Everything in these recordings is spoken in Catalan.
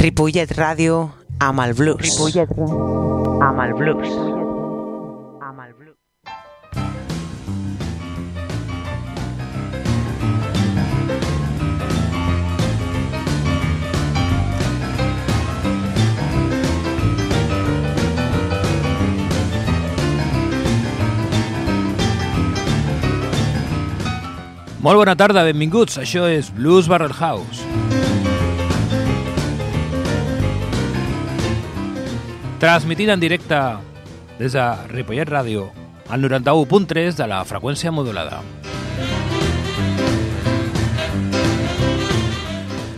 Ripollet Ràdio amb el blues. Ripollet amb el blues. Molt bona tarda, benvinguts. Això és Blues Barrel House. Transmitint en directe des de Ripollet Ràdio, al 91.3 de la freqüència modulada.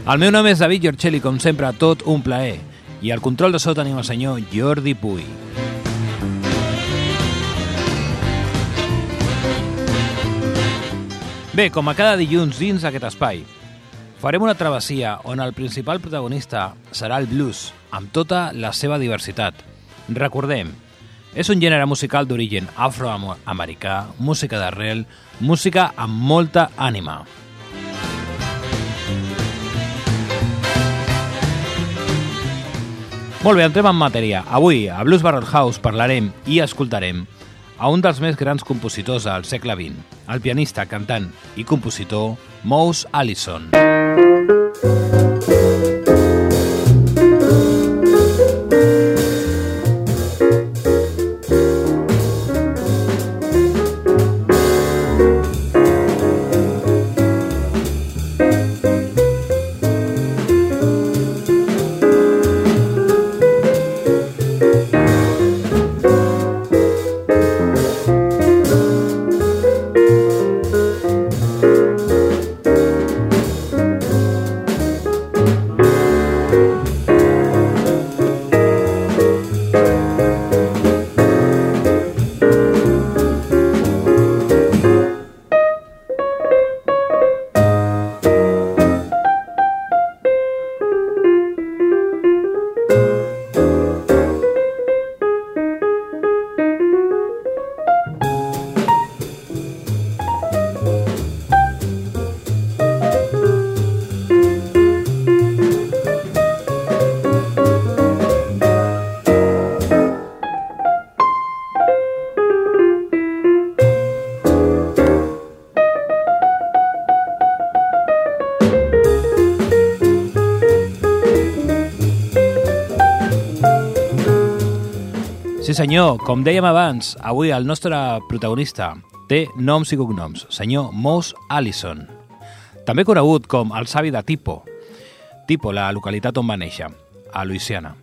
El meu nom és David Giorcelli, com sempre, tot un plaer. I al control de so tenim el senyor Jordi Puy. Bé, com a cada dilluns dins aquest espai, farem una travessia on el principal protagonista serà el blues, amb tota la seva diversitat. Recordem, és un gènere musical d'origen afroamericà, música d'arrel, música amb molta ànima. Molt bé, entrem en matèria. Avui, a Blues Barrel House, parlarem i escoltarem a un dels més grans compositors del segle XX, el pianista, cantant i compositor Mose Allison. Sí senyor, com dèiem abans, avui el nostre protagonista té noms i cognoms, senyor Mose Allison, també conegut com el savi de Tipo, Tipo, la localitat on va néixer, a Louisiana.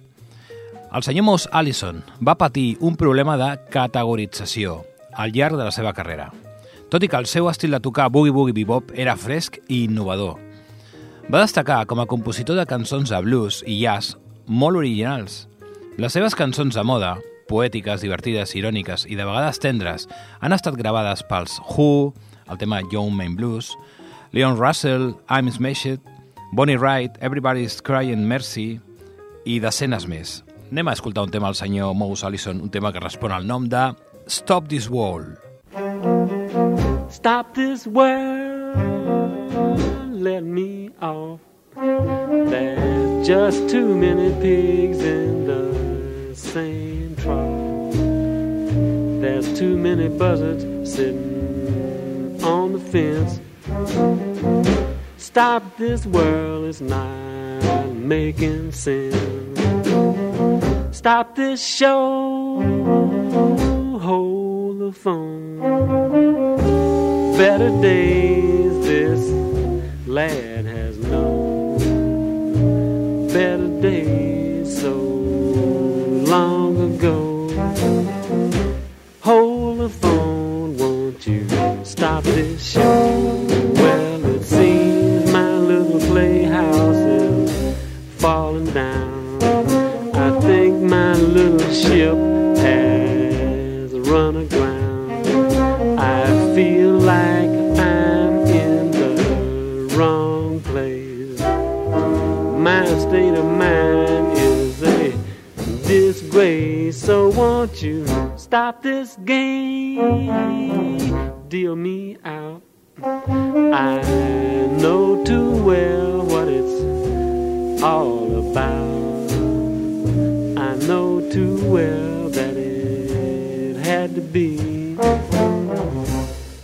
El senyor Mose Allison va patir un problema de categorització al llarg de la seva carrera, tot i que el seu estil de tocar boogie-boogie bebop era fresc i innovador. Va destacar com a compositor de cançons de blues i jazz molt originals. Les seves cançons de moda poètiques, divertides, iròniques i de vegades tendres han estat gravades pels Who, el tema Young Man Blues, Leon Russell, I'm Smashed, Bonnie Wright, Everybody's Crying Mercy i decenes més. Anem a escoltar un tema al senyor Mose Allison, un tema que respon al nom de Stop This World. Stop this world, let me off. There's just too many pigs in the same There's too many buzzards sitting on the fence. Stop this world, it's not making sense. Stop this show, hold the phone. Better days this lad has known. Better days stop this show? Well, it seems my little playhouse is falling down. I think my little ship has run aground. I feel like I'm in the wrong place. My state of mind is a disgrace. So won't you stop this game? Deal me out I know too well what it's all about. I know too well that it had to be.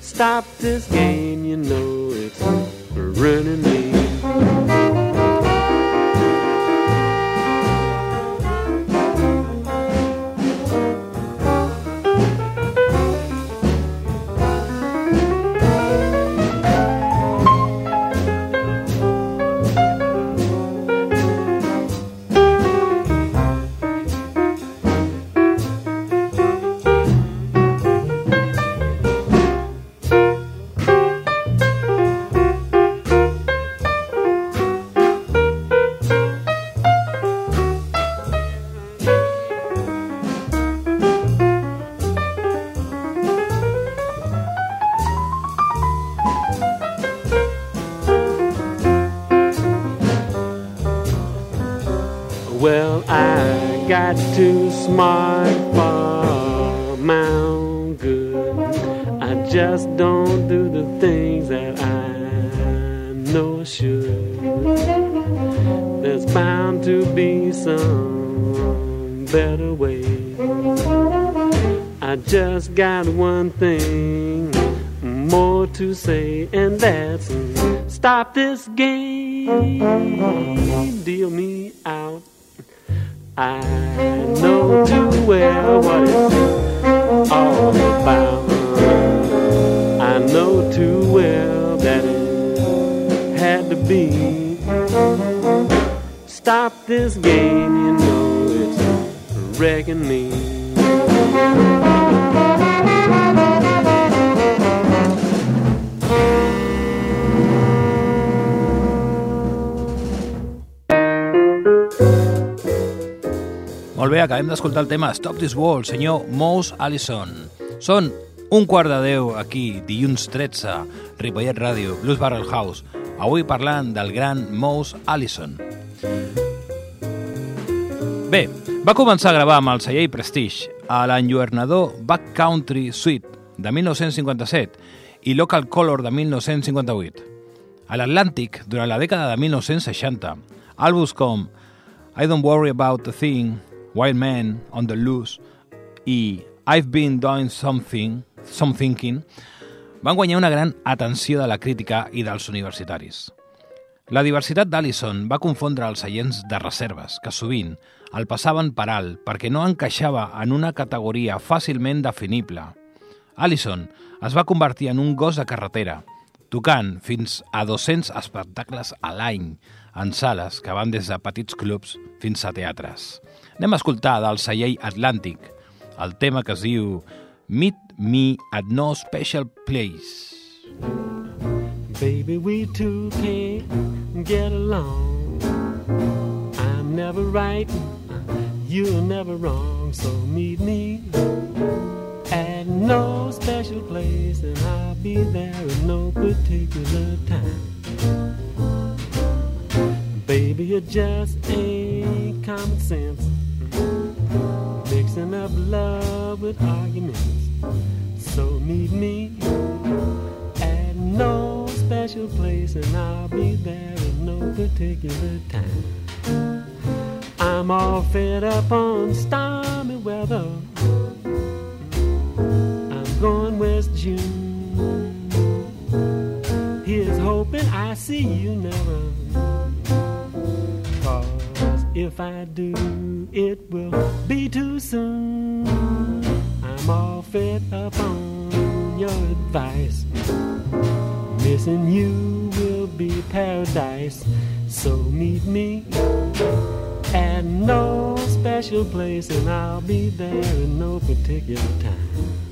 Stop this game, you know it's ruining me. Deal me out. I know too well what it's all about. I know too well that it had to be. Stop this game, you know it's wrecking me. Molt bé, acabem d'escoltar el tema Stop This Wall, senyor Mose Allison. Són un quart de deu aquí, dilluns 13, Ripollet Ràdio, Blues Barrel House, avui parlant del gran Mose Allison. Bé, va començar a gravar amb el celler Prestige a l'enlluernador Back Country Suite de 1957 i Local Color de 1958. A l'Atlàntic, durant la dècada de 1960, àlbums com I Don't Worry About a Thing, Wild Man, On the Loose i I've Been Doing Something, Some Thinking van guanyar una gran atenció de la crítica i dels universitaris. La diversitat d'Allison va confondre els seients de reserves, que sovint el passaven per alt perquè no encaixava en una categoria fàcilment definible. Allison es va convertir en un gos de carretera, tocant fins a 200 espectacles a l'any en sales que van des de petits clubs fins a teatres. Anem a escoltar del celler Atlàntic el tema que es diu Meet Me at No Special Place. Baby, we two can't get along. I'm never right, you're never wrong. So meet me at no special place, and I'll be there in no particular time. Baby, it just ain't common sense. Mixing up love with arguments. So meet me at no special place, and I'll be there in no particular time. I'm all fed up on stormy weather. I'm going west June. Here's hoping I see you never. If I do, it will be too soon. I'm all fed up on your advice. Missing you will be paradise. So meet me at no special place, and I'll be there in no particular time.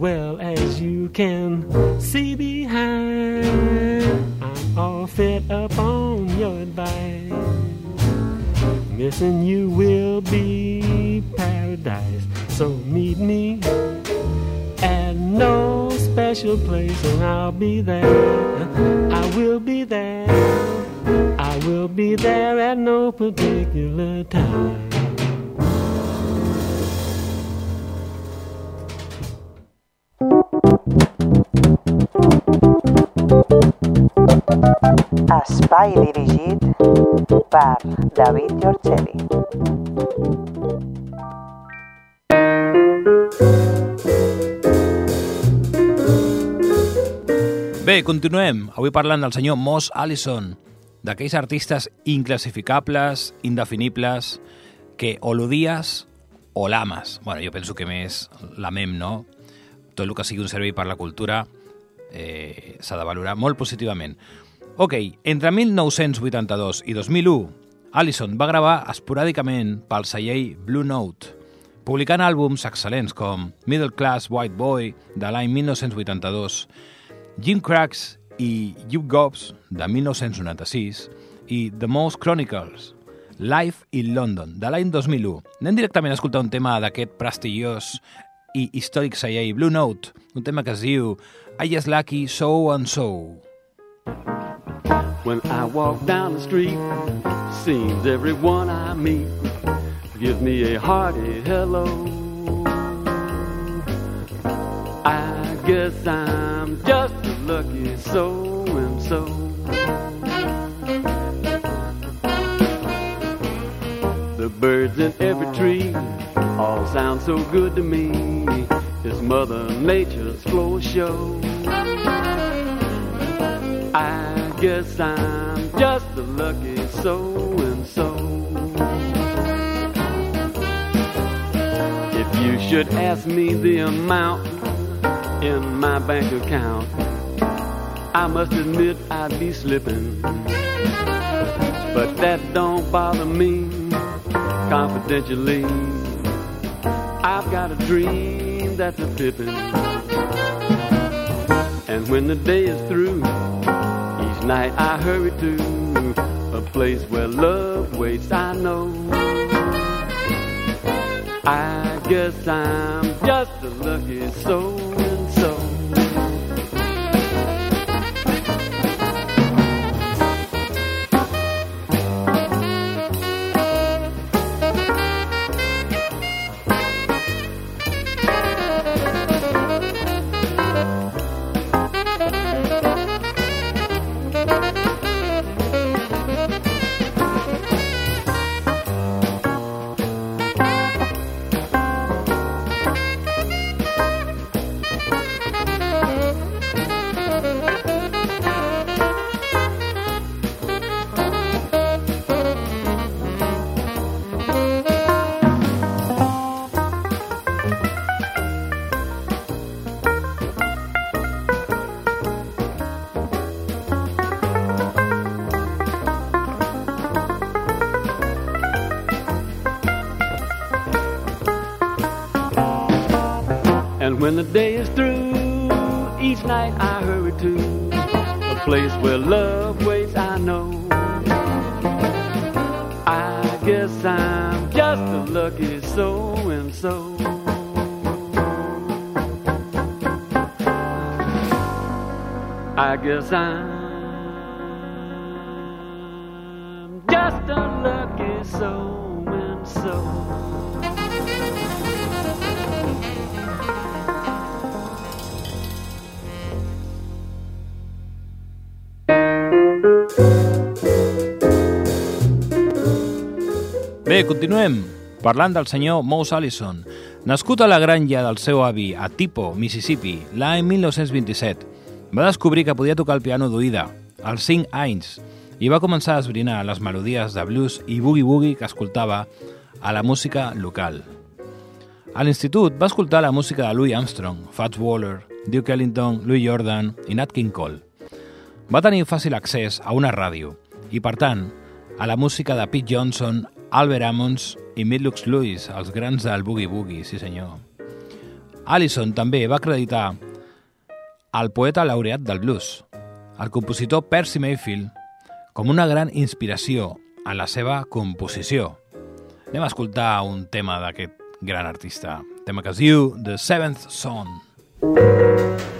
Well as you can see behind. I'm all fed up on your advice. Missing you will be paradise. So meet me at no special place, and I'll be there. I will be there. I will be there at no particular time. Espai dirigit per David Giorgeli. Bé, continuem. Avui parlant del senyor Moss Allison, d'aquells artistes inclassificables, indefinibles, que o l'odies o l'ames. Bueno, jo penso que més l'amem, no? Tot el que sigui un servei per la cultura eh, s'ha de valorar molt positivament. Ok, entre 1982 i 2001, Allison va gravar esporàdicament pel celler Blue Note, publicant àlbums excel·lents com Middle Class White Boy de l'any 1982, Jim Cracks i You Gobs de 1996 i The Most Chronicles, Life in London de l'any 2001. Anem directament a escoltar un tema d'aquest prestigiós i històric celler Blue Note, un tema que es diu I Just Lucky So and So. When I walk down the street, seems everyone I meet gives me a hearty hello. I guess I'm just a lucky so and so. The birds in every tree all sound so good to me. It's Mother Nature's flow show. Guess I'm just a lucky so and so. If you should ask me the amount in my bank account, I must admit I'd be slipping. But that don't bother me confidentially. I've got a dream that's a pippin'. And when the day is through, night. I hurry to a place where love waits, I know. I guess I'm just a lucky so when the day is through, each night I hurry to a place where love waits, I know. I guess I'm just a lucky so and so. I guess I'm continuem parlant del senyor Mose Allison. Nascut a la granja del seu avi a Tipo, Mississippi, l'any 1927, va descobrir que podia tocar el piano d'oïda, als 5 anys, i va començar a esbrinar les melodies de blues i boogie-woogie que escoltava a la música local. A l'institut va escoltar la música de Louis Armstrong, Fats Waller, Duke Ellington, Louis Jordan i Nat King Cole. Va tenir fàcil accés a una ràdio i, per tant, a la música de Pete Johnson, Albert Ammons i Midlux Lewis, els grans del Boogie Boogie, sí senyor. Allison també va acreditar al poeta laureat del blues, el compositor Percy Mayfield, com una gran inspiració en la seva composició. Anem a escoltar un tema d'aquest gran artista, tema que es diu The Seventh Son. Everybody's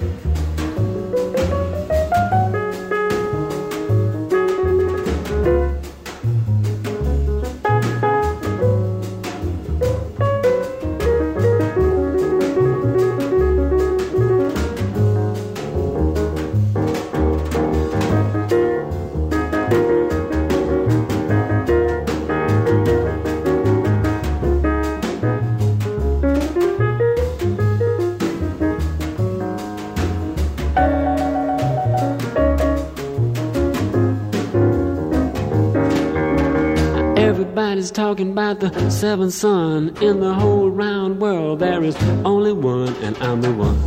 seventh son. In the whole round world, there is only one, and I'm the one.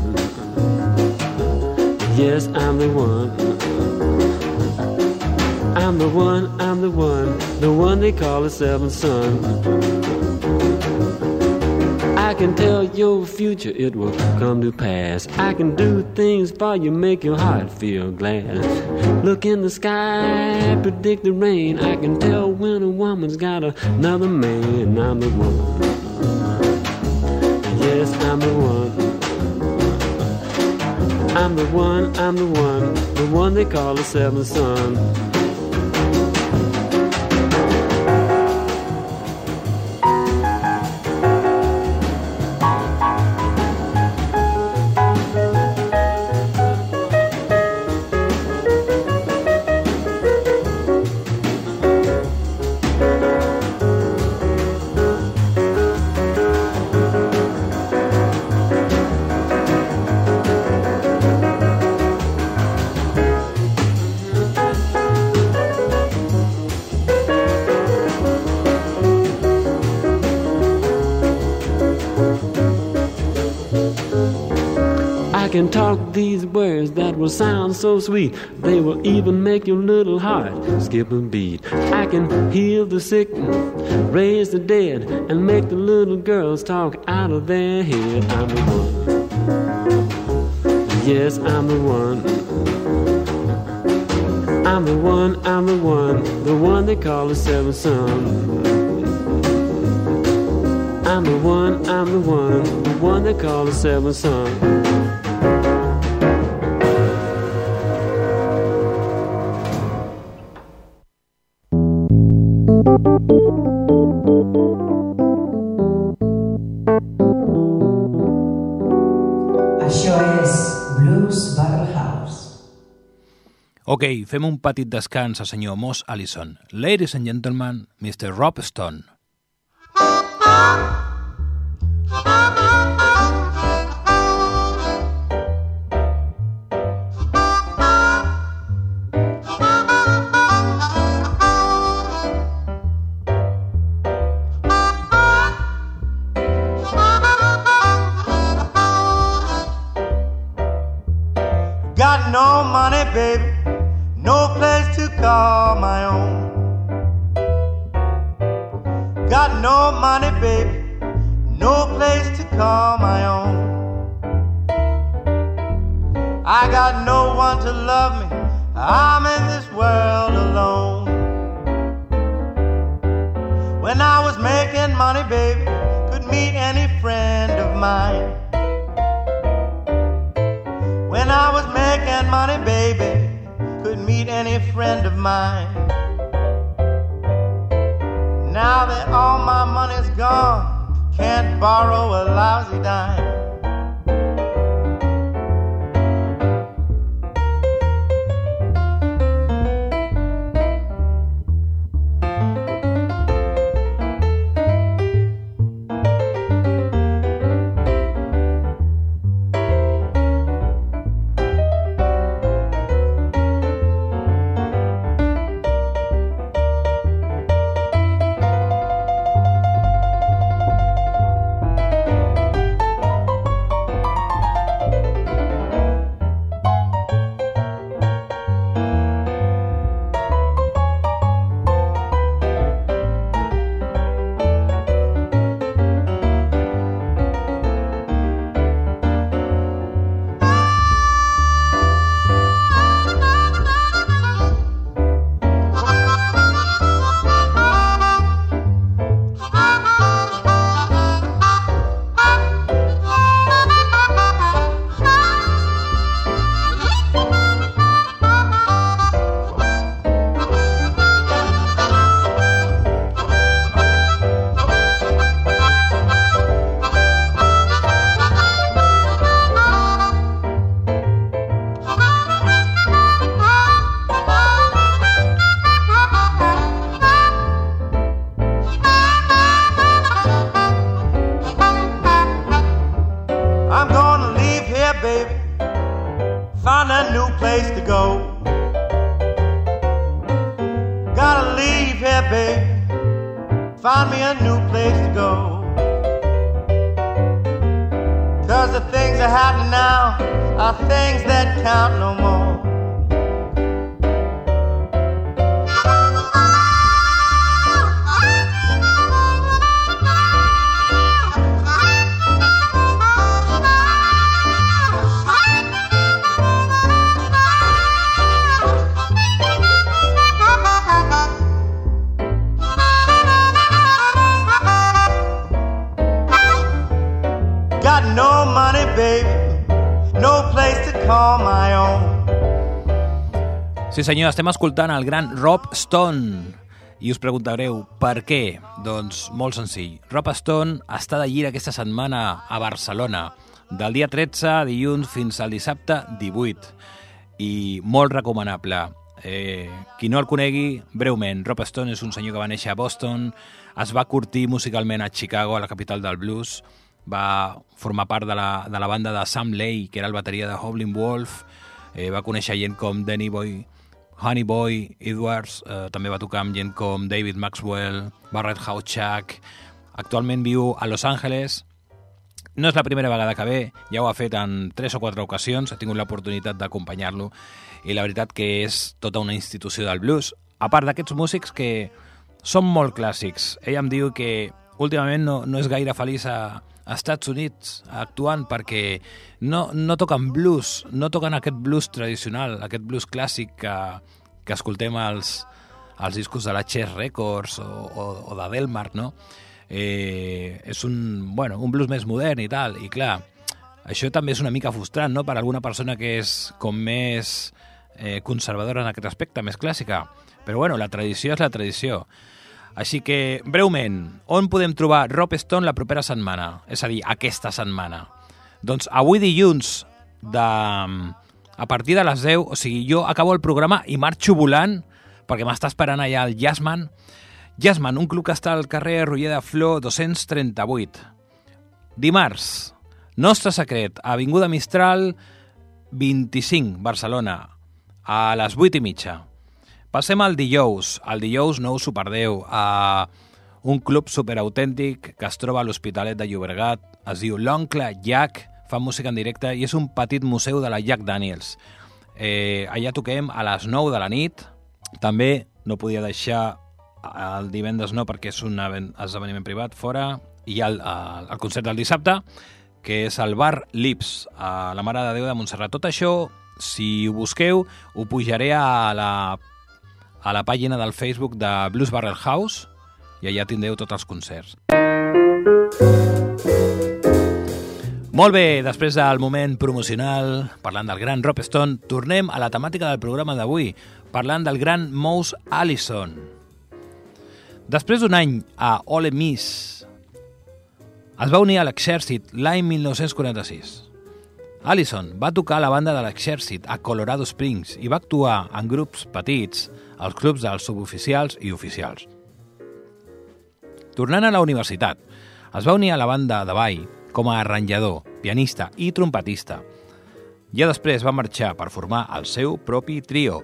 Yes, I'm the one. I'm the one, I'm the one, the one they call the seventh son. I can tell your future, it will come to pass. I can do things for you, make your heart feel glad. Look in the sky, predict the rain. I can tell when a woman's got another man. I'm the one. Yes, I'm the one. I'm the one, I'm the one, the one they call the seventh son. Can talk these words that will sound so sweet. They will even make your little heart skip a beat. I can heal the sick, raise the dead, and make the little girls talk out of their head. I'm the one. Yes, I'm the one. I'm the one, I'm the one, the one they call the seventh son. I'm the one, I'm the one, the one they call the seventh son. Ok, fem un petit descans al senyor Moss Allison. Ladies and gentlemen, Mr. Rob Stone. Got no money, baby, no place to call my own. Got no money, baby, no place to call my own. I got no one to love me, I'm in this world alone. When I was making money, baby, could meet any friend of mine. When I was making money, baby, could meet any friend of mine. Now that all my money's gone, can't borrow a lousy dime. Senyor, estem escoltant el gran Rob Stone. I us preguntareu, per què? Doncs molt senzill. Rob Stone està de gira aquesta setmana a Barcelona, del dia 13, dilluns, fins al dissabte 18. I molt recomanable. Eh, qui no el conegui, breument, Rob Stone és un senyor que va néixer a Boston, es va curtir musicalment a Chicago, a la capital del blues, va formar part de la, de la banda de Sam Lay, que era el bateria de Howlin' Wolf, eh, va conèixer gent com Danny Boy, Honey Boy Edwards, eh, també va tocar amb gent com David Maxwell, Barrett Hauchak, actualment viu a Los Angeles, no és la primera vegada que ve, ja ho ha fet en tres o quatre ocasions, he tingut l'oportunitat d'acompanyar-lo i la veritat que és tota una institució del blues, a part d'aquests músics que són molt clàssics. Ell em diu que últimament no, no és gaire feliç a, a Estats Units actuant perquè no, no toquen blues, no toquen aquest blues tradicional, aquest blues clàssic que, que escoltem als, als discos de la Chess Records o, o, o de Delmar, no? Eh, és un, bueno, un blues més modern i tal, i clar, això també és una mica frustrant, no?, per alguna persona que és com més eh, conservadora en aquest aspecte, més clàssica. Però bueno, la tradició és la tradició. Així que, breument, on podem trobar Rob Stone la propera setmana? És a dir, aquesta setmana. Doncs avui dilluns, de, a partir de les 10, o sigui, jo acabo el programa i marxo volant, perquè m'està esperant allà el Jazzman. Jazzman, un club que està al carrer Roger de Flor 238. Dimarts, Nostre Secret, Avinguda Mistral 25, Barcelona, a les 8 i mitja. Passem al dijous. El dijous no us ho perdeu. A un club superautèntic que es troba a l'Hospitalet de Llobregat. Es diu L'Oncle Jack. Fa música en directe i és un petit museu de la Jack Daniels. Eh, allà toquem a les 9 de la nit. També no podia deixar el divendres no perquè és un esdeveniment privat fora i el, el, el concert del dissabte que és el bar Lips a la Mare de Déu de Montserrat. Tot això, si ho busqueu, ho pujaré a la a la pàgina del Facebook de Blues Barrel House i allà tindreu tots els concerts. Molt bé, després del moment promocional, parlant del gran Rob Stone, tornem a la temàtica del programa d'avui, parlant del gran Mouse Allison. Després d'un any a Ole Miss, es va unir a l'exèrcit l'any 1946. Allison va tocar a la banda de l'exèrcit a Colorado Springs i va actuar en grups petits als clubs dels suboficials i oficials. Tornant a la universitat, es va unir a la banda de ball com a arranjador, pianista i trompetista. Ja després va marxar per formar el seu propi trio.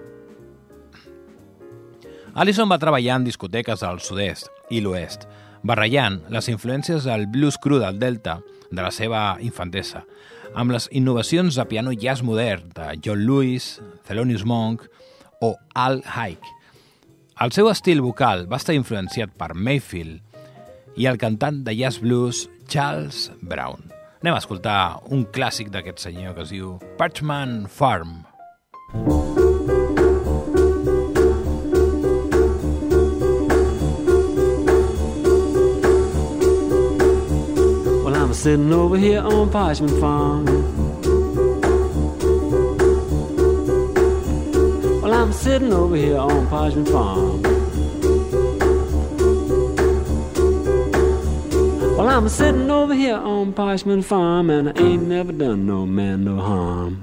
Allison va treballar en discoteques del sud-est i l'oest, barrejant les influències del blues cru del Delta de la seva infantesa, amb les innovacions de piano jazz modern de John Lewis, Thelonious Monk o Al Haig. El seu estil vocal va estar influenciat per Mayfield i el cantant de jazz blues Charles Brown. Anem a escoltar un clàssic d'aquest senyor que es diu Parchman Farm. Well, I'm sitting over here on Parchment Farm. Well, I'm sitting over here on Parchment Farm. Well, I'm sitting over here on Parchment Farm, and I ain't never done no man no harm.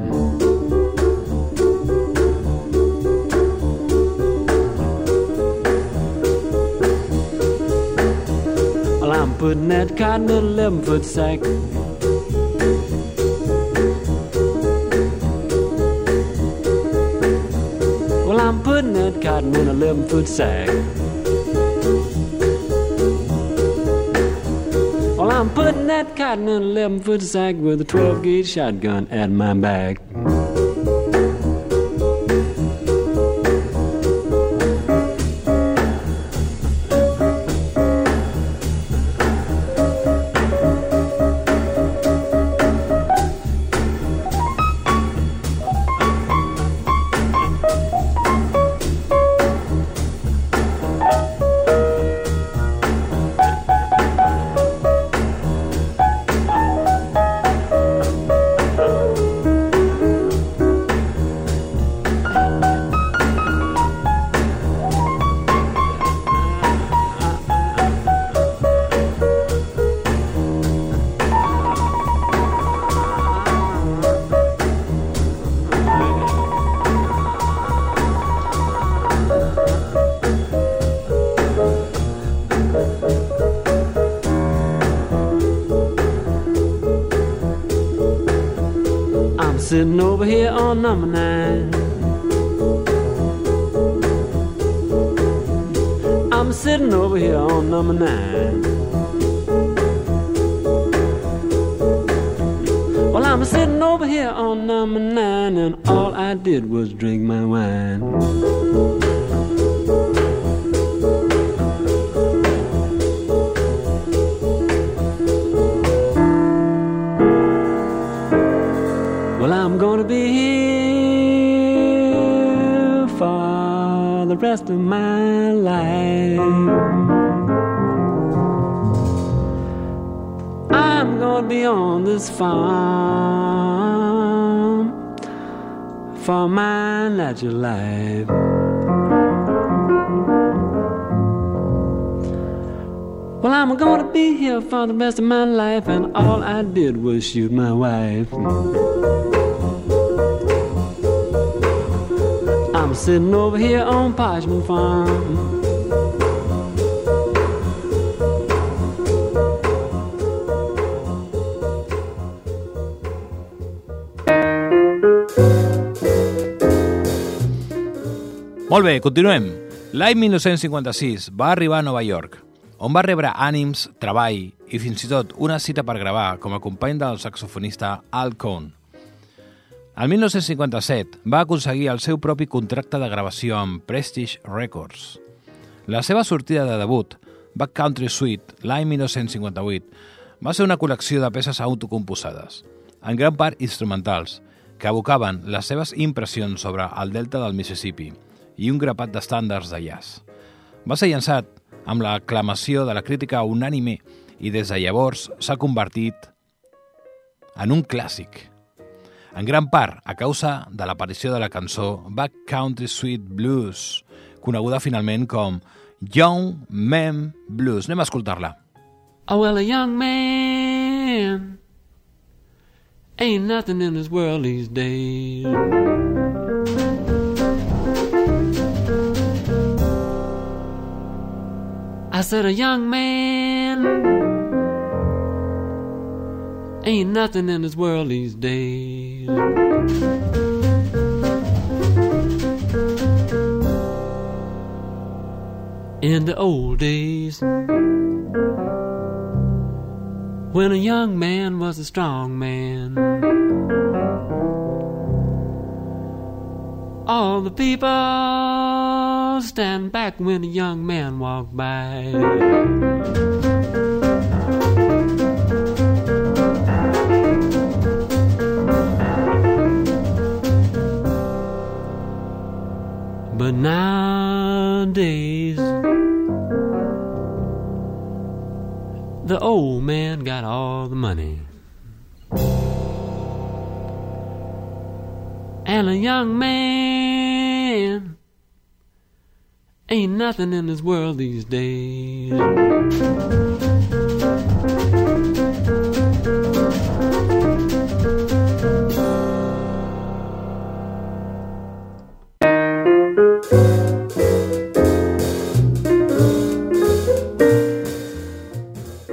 Well, I'm putting that cotton in a 11 foot sack. Cotton in a 11 foot sack. Well, I'm putting that cotton in a 11 foot sack with a 12 gauge shotgun at my back. On number nine. I'm sitting over here on number nine. Well, I'm sitting over here on number nine, and all I did was drink my wine. The rest of my life. I'm gonna be on this farm for my natural life. Well, I'm gonna be here for the rest of my life, and all I did was shoot my wife. Sitting over here on Parchment Farm. Molt bé, continuem. L'any 1956 va arribar a Nova York, on va rebre ànims, treball i fins i tot una cita per gravar com a company del saxofonista Al Cohn. El 1957 va aconseguir el seu propi contracte de gravació amb Prestige Records. La seva sortida de debut, Back Country Suite, l'any 1958, va ser una col·lecció de peces autocomposades, en gran part instrumentals, que evocaven les seves impressions sobre el delta del Mississippi i un grapat d'estàndards de jazz. Va ser llançat amb l'aclamació de la crítica unànime i des de llavors s'ha convertit en un clàssic. En gran part a causa de l'aparició de la cançó Back Country Sweet Blues, coneguda finalment com Young Men Blues. Anem a escoltar-la. Oh, well, a young man ain't nothing in this world these days. I said, a young man ain't nothing in this world these days. In the old days, when a young man was a strong man. All the people stand back when a young man walk by. But nowadays, the old man got all the money. And a young man ain't nothing in this world these days.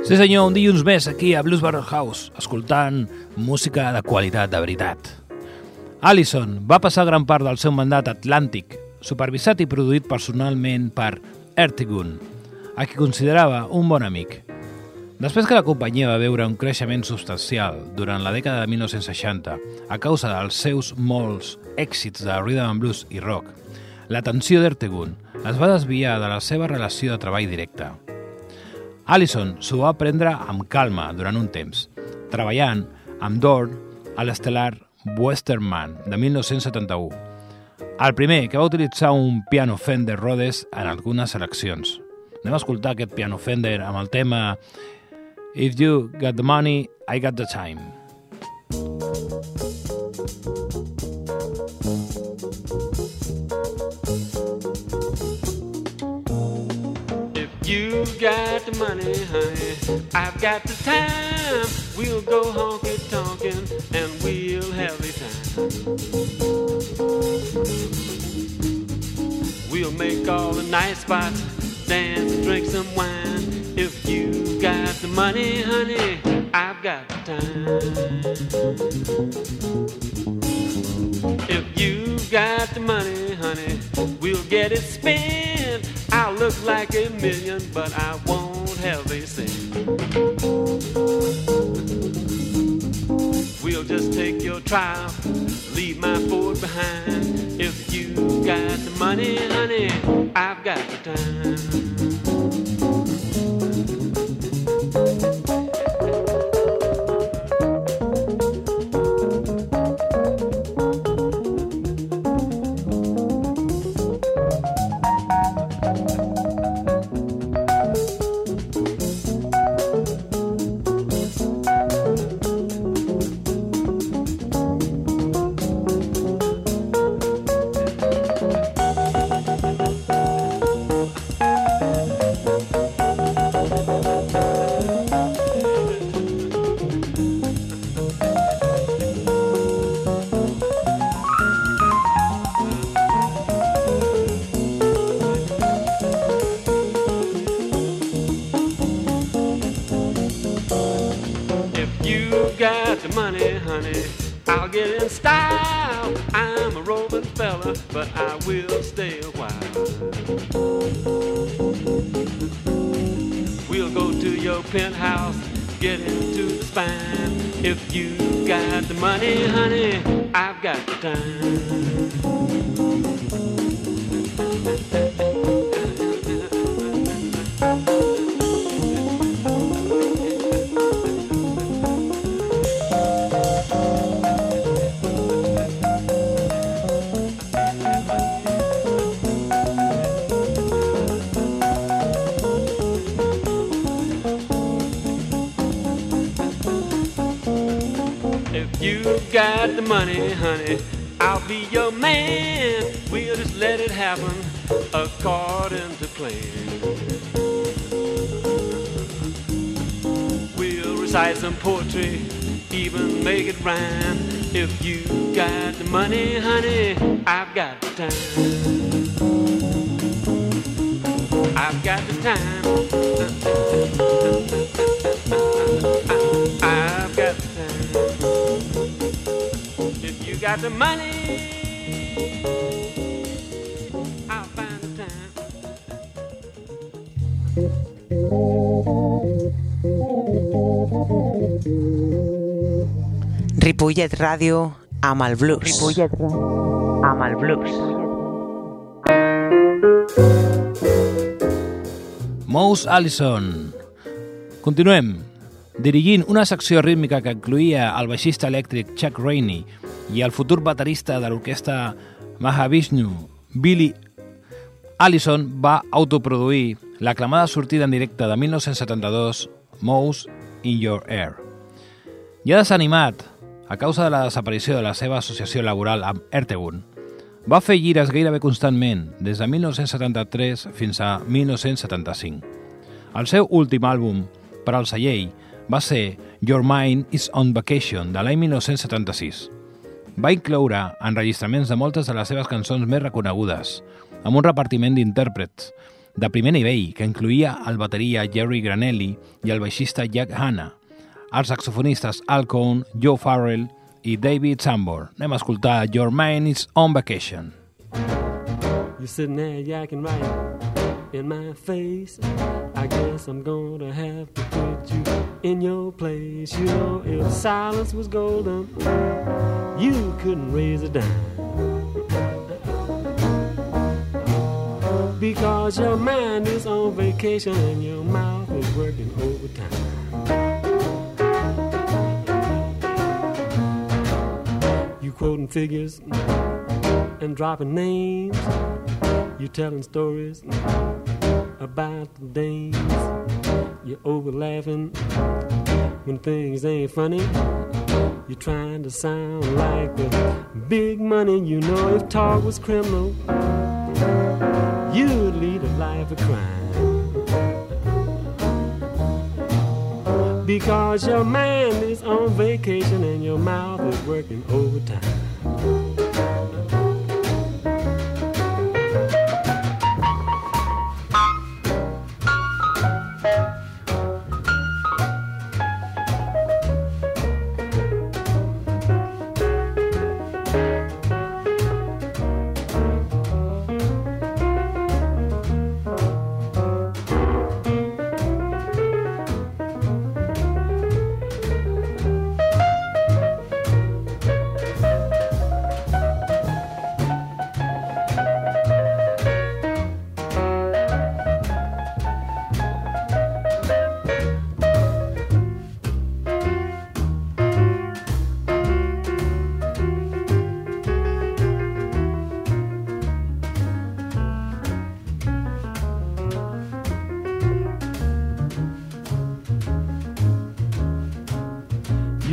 Sí senyor, un dilluns més aquí a Blues Barrel House, escoltant música de qualitat de veritat. Allison va passar gran part del seu mandat atlàntic supervisat i produït personalment per Ertegun, a qui considerava un bon amic. Després que la companyia va veure un creixement substancial durant la dècada de 1960 a causa dels seus molts èxits de rhythm and blues i rock, l'atenció d'Ertegun es va desviar de la seva relació de treball directe. Allison s'ho va prendre amb calma durant un temps, treballant amb Dorn a l'estel·lar Westerman de 1971, el primer que va utilitzar un piano Fender Rhodes en algunes seleccions. Anem a escoltar aquest piano Fender amb el tema If you got the money, I got the time. Got the money, honey, I've got the time. We'll go honky tonkin' and we'll have a time. We'll make all the nice spots, dance and drink some wine. If you got the money, honey, I've got the time. If you got the money, honey, we'll get it spent. I'll look like a million, but I won't have a cent. We'll just take your trial, leave my Ford behind. If you got the money, honey, I've got the time. dun, time. Just let it happen according to plan. We'll recite some poetry, even make it rhyme. If you got the money, honey, I've got the time. I've got the time. I've got the time. If you got the money, Ripollet Ràdio amb el blues. Ripollet amb el blues. Mouse Allison. Continuem. Dirigint una secció rítmica que incluïa el baixista elèctric Chuck Rainey i el futur baterista de l'orquestra Mahavishnu, Billy Allison va autoproduir l'aclamada sortida en directe de 1972 Mouse in Your Air. Ja desanimat a causa de la desaparició de la seva associació laboral amb Ertegun, va fer gires gairebé constantment des de 1973 fins a 1975. El seu últim àlbum per al celler va ser Your Mind is on Vacation de l'any 1976. Va incloure enregistraments de moltes de les seves cançons més reconegudes, amb un repartiment d'intèrprets de primer nivell que incluïa el bateria Jerry Granelli i el baixista Jack Hanna, els saxofonistes Al Cohn, Joe Farrell i David Sambor. Anem a escoltar Your Mind is on Vacation. You're sitting there yakking right in my face. I guess I'm gonna have to put you in your place. You know, if silence was golden, you couldn't raise a dime. Because your mind is on vacation and your mouth is working overtime. You quoting figures and dropping names. You telling stories about the dames. You're over laughing when things ain't funny. You're trying to sound like the big money. You know if talk was criminal, Because your mind is on vacation and your mouth is working overtime.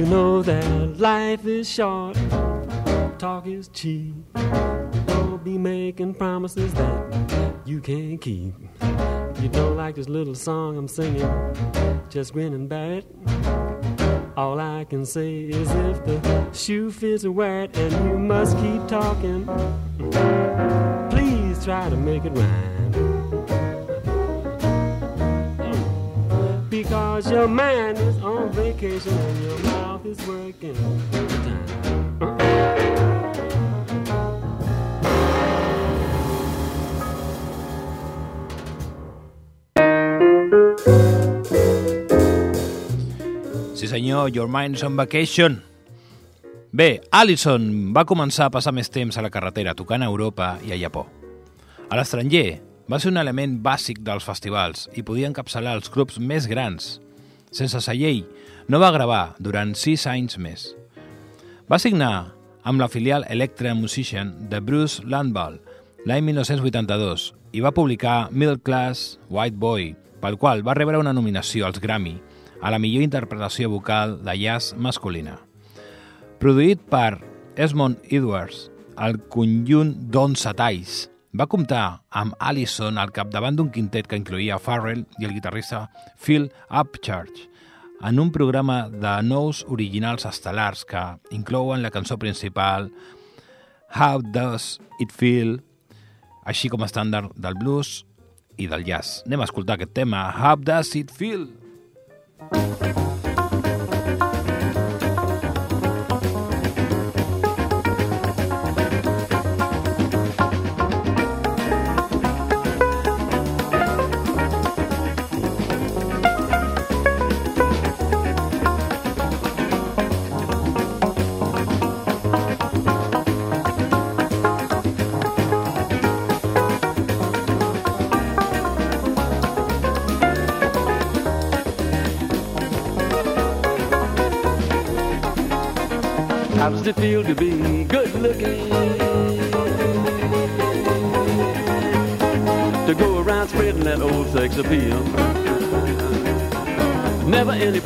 You know that life is short, talk is cheap. Don't be making promises that you can't keep. You don't like this little song I'm singing, just grin and bear it. All I can say is if the shoe fits, wear it, and you must keep talking. Please try to make it rhyme. Because your mind is on vacation and your mouth is working overtime. Sí senyor, Your Mind's on Vacation. Bé, Allison va començar a passar més temps a la carretera tocant a Europa i a Japó. A l'estranger, va ser un element bàsic dels festivals i podia encapçalar els grups més grans. Sense celler, no va gravar durant sis anys més. Va signar amb la filial Electra Musician de Bruce Landball l'any 1982 i va publicar Middle Class White Boy, pel qual va rebre una nominació als Grammy a la millor interpretació vocal de jazz masculina. Produït per Esmond Edwards, el conjunt Don Satais va comptar amb Allison al capdavant d'un quintet que incloïa Farrell i el guitarrista Phil Upchurch en un programa de nous originals estel·lars que inclouen la cançó principal How Does It Feel, així com estàndard del blues i del jazz. Anem a escoltar aquest tema, How Does It Feel? How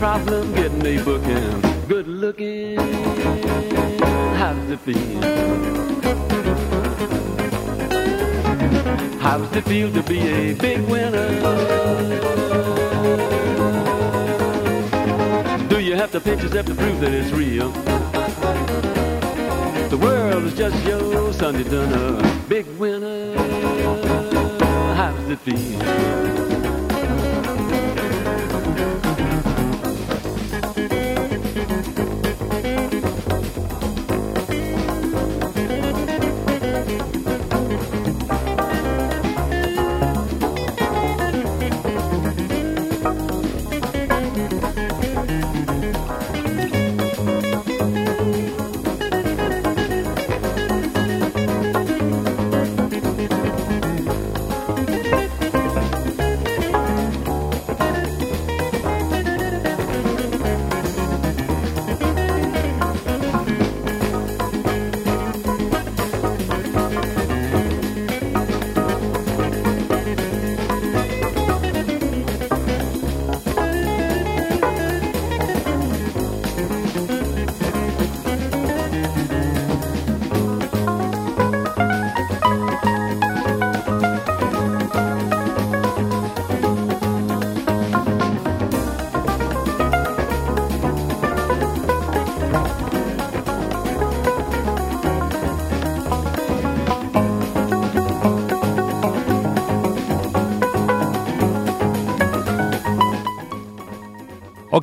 problem getting a booking. Good looking. How does it feel? How does it feel to be a big winner? Do you have to pinch yourself to prove that it's real? The world is just your Sunday dinner. Big winner. How does it feel?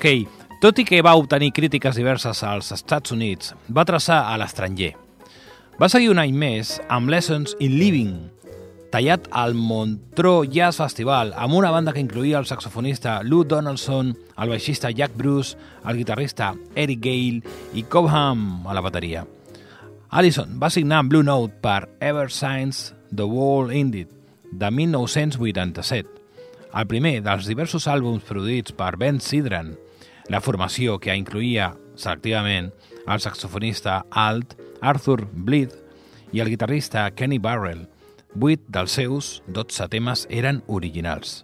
Ok, tot i que va obtenir crítiques diverses als Estats Units, va traçar a l'estranger. Va seguir un any més amb Lessons in Living, tallat al Montreux Jazz Festival amb una banda que incluïa el saxofonista Lou Donaldson, el baixista Jack Bruce, el guitarrista Eric Gale i Cobham a la bateria. Allison va signar amb Blue Note per Ever Since The World Ended, de 1987, el primer dels diversos àlbums produïts per Ben Sidran, la formació que incluïa selectivament el saxofonista alt Arthur Bleed i el guitarrista Kenny Barrell. Vuit dels seus 12 temes eren originals.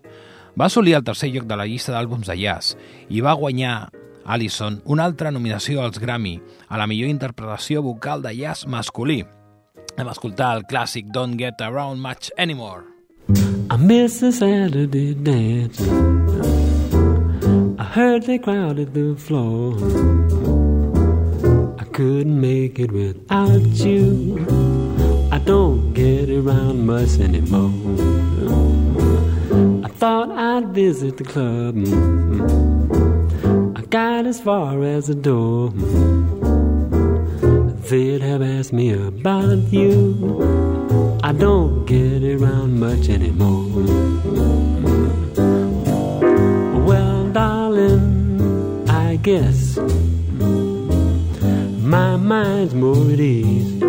Va assolir el tercer lloc de la llista d'àlbums de jazz i va guanyar Allison una altra nominació als Grammy a la millor interpretació vocal de jazz masculí. Hem escoltar el clàssic Don't Get Around Much Anymore. I miss the Saturday dance. I heard they crowded the floor. I couldn't make it without you. I don't get around much anymore. I thought I'd visit the club. I got as far as the door. They'd have asked me about you. I don't get around much anymore. I guess my mind's more at ease,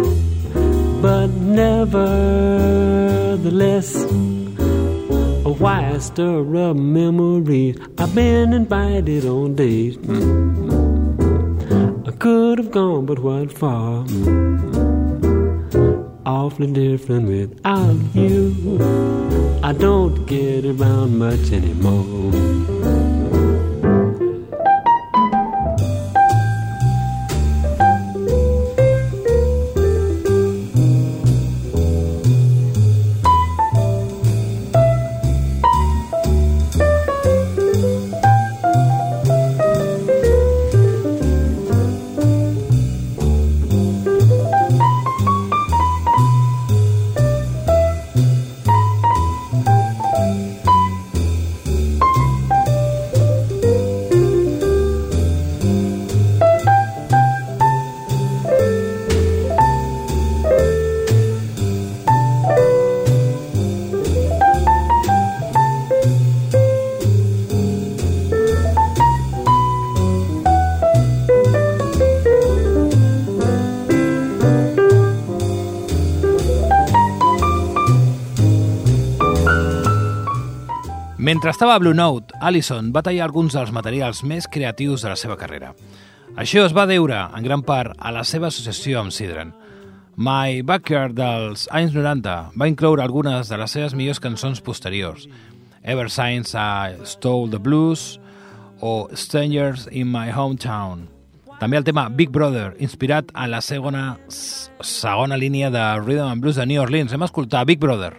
but nevertheless, why stir up memories? I've been invited on dates. I could have gone, but what for? Awfully different without you. I don't get around much anymore. Mentre estava a Blue Note, Allison va tallar alguns dels materials més creatius de la seva carrera. Això es va deure, en gran part, a la seva associació amb Sidran. My Backyard dels anys 90 va incloure algunes de les seves millors cançons posteriors, Ever Since I Stole the Blues o Strangers in My Hometown. També el tema Big Brother, inspirat en la segona, segona línia de Rhythm and Blues de New Orleans. Hem escoltat Big Brother.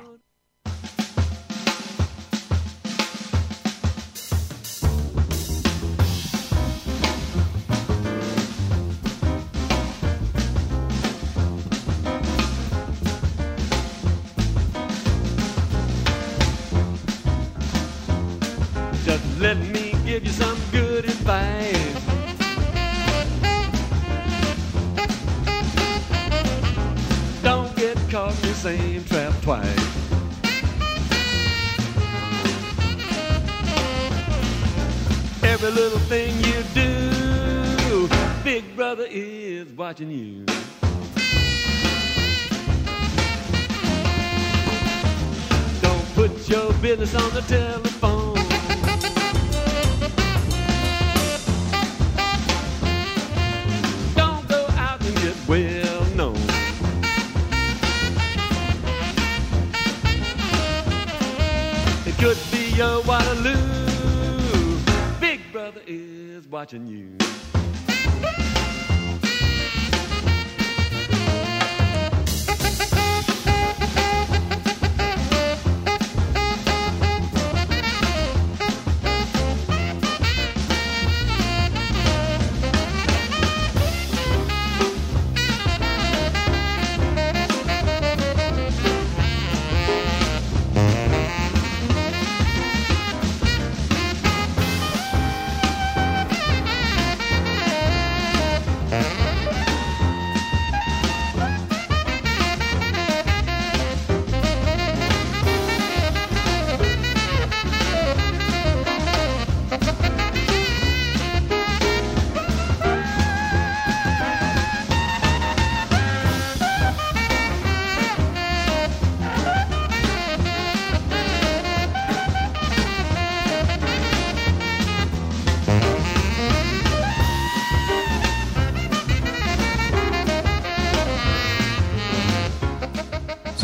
Your business on the telephone. Don't go out and get well known. It could be your Waterloo. Big brother is watching you.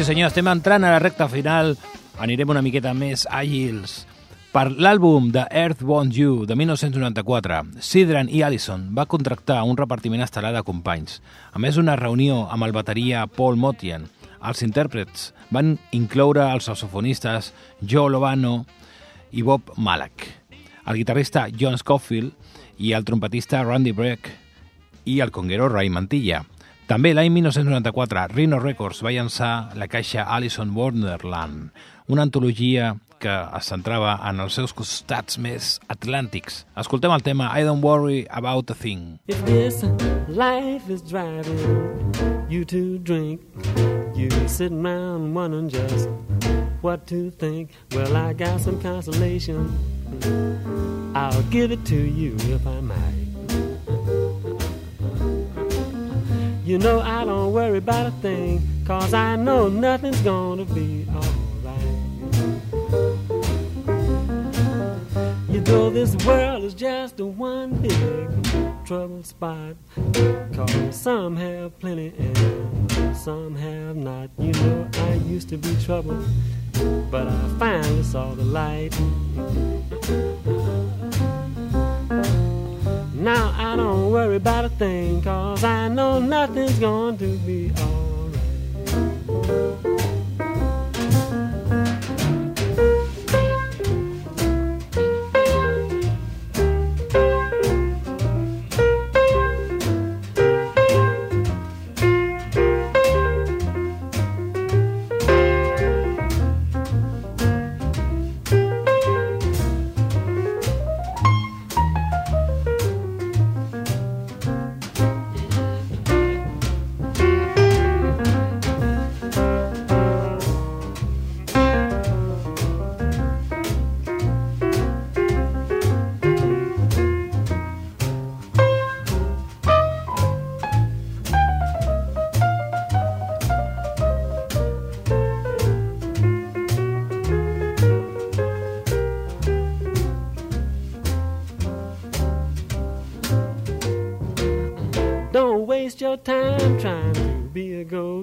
Senyor, estem entrant a la recta final, anirem una miqueta més àgils. Per l'àlbum de Earth Wants You, de 1994, Sidran i Allison va contractar un repartiment estel·lar de companys. A més, una reunió amb el bateria Paul Motian. Els intèrprets van incloure els saxofonistes Joe Lovano i Bob Malak, el guitarrista John Scofield i el trompetista Randy Breck i el conguero Ray Mantilla. També l'any 1994, Rhino Records va llançar la caixa Allison Wonderland, una antologia que es centrava en els seus costats més atlàntics. Escoltem el tema I Don't Worry About a Thing. If this life is driving you to drink, you sitting around wondering just what to think. Well, I got some consolation. I'll give it to you if I might. You know I don't worry about a thing, cause I know nothing's gonna be alright. You know this world is just a one big trouble spot, cause some have plenty and some have not. You know I used to be trouble, but I finally saw the light. Now I don't worry about a thing, cause I know nothing's going to be alright.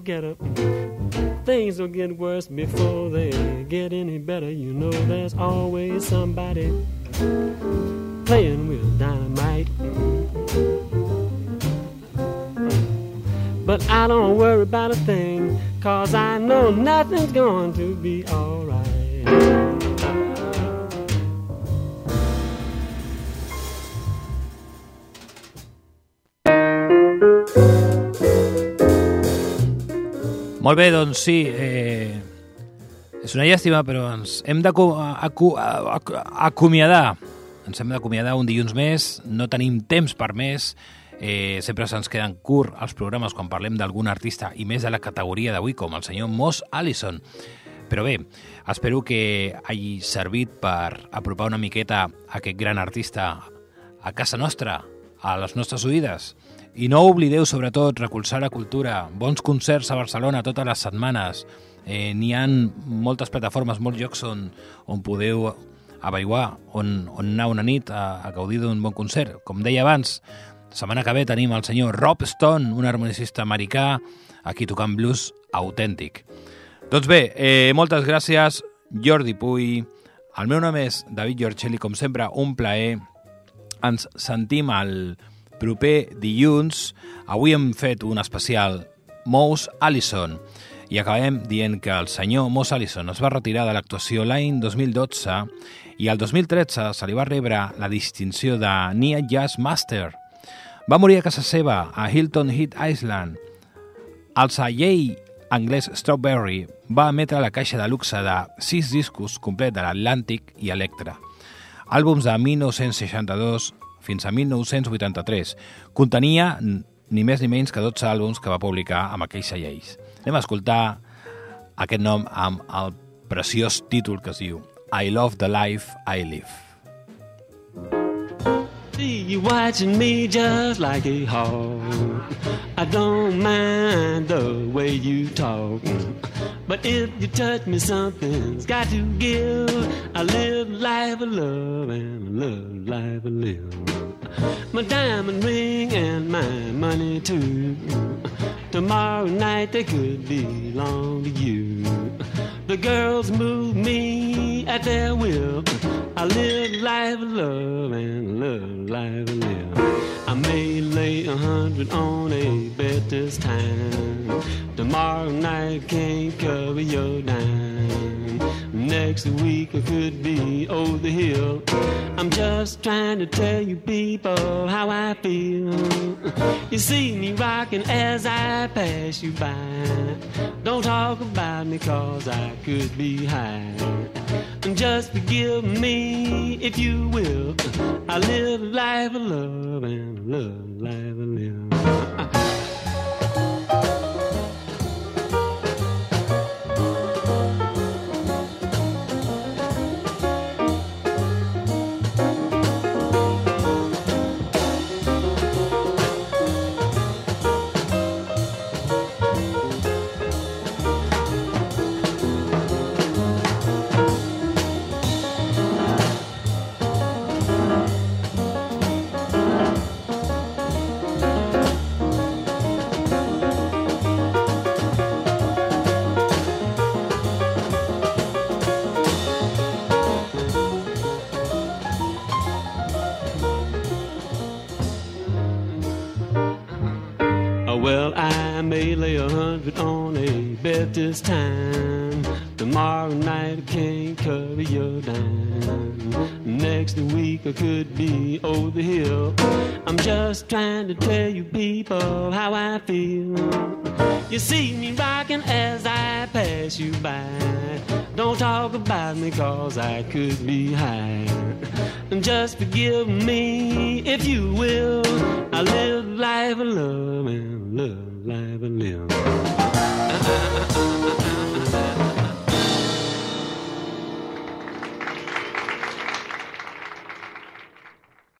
A up. Things will get worse before they get any better. You know, there's always somebody playing with dynamite. But I don't worry about a thing, cause I know nothing's going to be alright. Molt bé, doncs sí, eh, és una llàstima, però ens hem d'acomiadar. Ens hem d'acomiadar un dilluns més, no tenim temps per més, eh, sempre se'ns queden curt els programes quan parlem d'algun artista i més de la categoria d'avui, com el senyor Moss Allison. Però bé, espero que hagi servit per apropar una miqueta aquest gran artista a casa nostra, a les nostres oïdes. I no oblideu, sobretot, recolzar la cultura. Bons concerts a Barcelona totes les setmanes. Eh, N'hi han moltes plataformes, molts llocs on, on podeu avaiguar, on, on anar una nit a, a gaudir d'un bon concert. Com deia abans, setmana que ve tenim el senyor Rob Stone, un harmonicista americà, aquí tocant blues autèntic. Doncs bé, eh, moltes gràcies, Jordi Puy. El meu nom és David Giorcelli, com sempre, un plaer. Ens sentim al proper dilluns. Avui hem fet un especial Mous Allison i acabem dient que el senyor Mous Allison es va retirar de l'actuació l'any 2012 i el 2013 se li va rebre la distinció de Nia Jazz Master. Va morir a casa seva, a Hilton Head Island. El celler anglès Strawberry va emetre la caixa de luxe de sis discos complet de l'Atlàntic i Electra, àlbums de 1962 fins a 1983. Contenia ni més ni menys que 12 àlbums que va publicar amb aquells celleis. Anem a escoltar aquest nom amb el preciós títol que es diu I Love the Life I Live. See you watching me just like a hawk. I don't mind the way you talk. But if you touch me, something's got to give. I live life of love and love life of live. My diamond ring and my money too. Tomorrow night they could belong to you. The girls move me at their will. I live life love and love life live. I may lay a hundred on a bet this time. Tomorrow night can't cover your dime. Next week I could be over the hill. I'm just trying to tell you people how I feel. You see me rocking as I pass you by. Don't talk about me cause I could be high. Just forgive me if you will. I live a life of love and love life of live. May lay a hundred on a bet this time. Tomorrow night I can't cover your dime. Next week I could be over the hill. I'm just trying to tell you people how I feel. You see me rocking as I pass you by. Don't talk about me cause I could be high. And just forgive me if you will. I live life of love alive and live.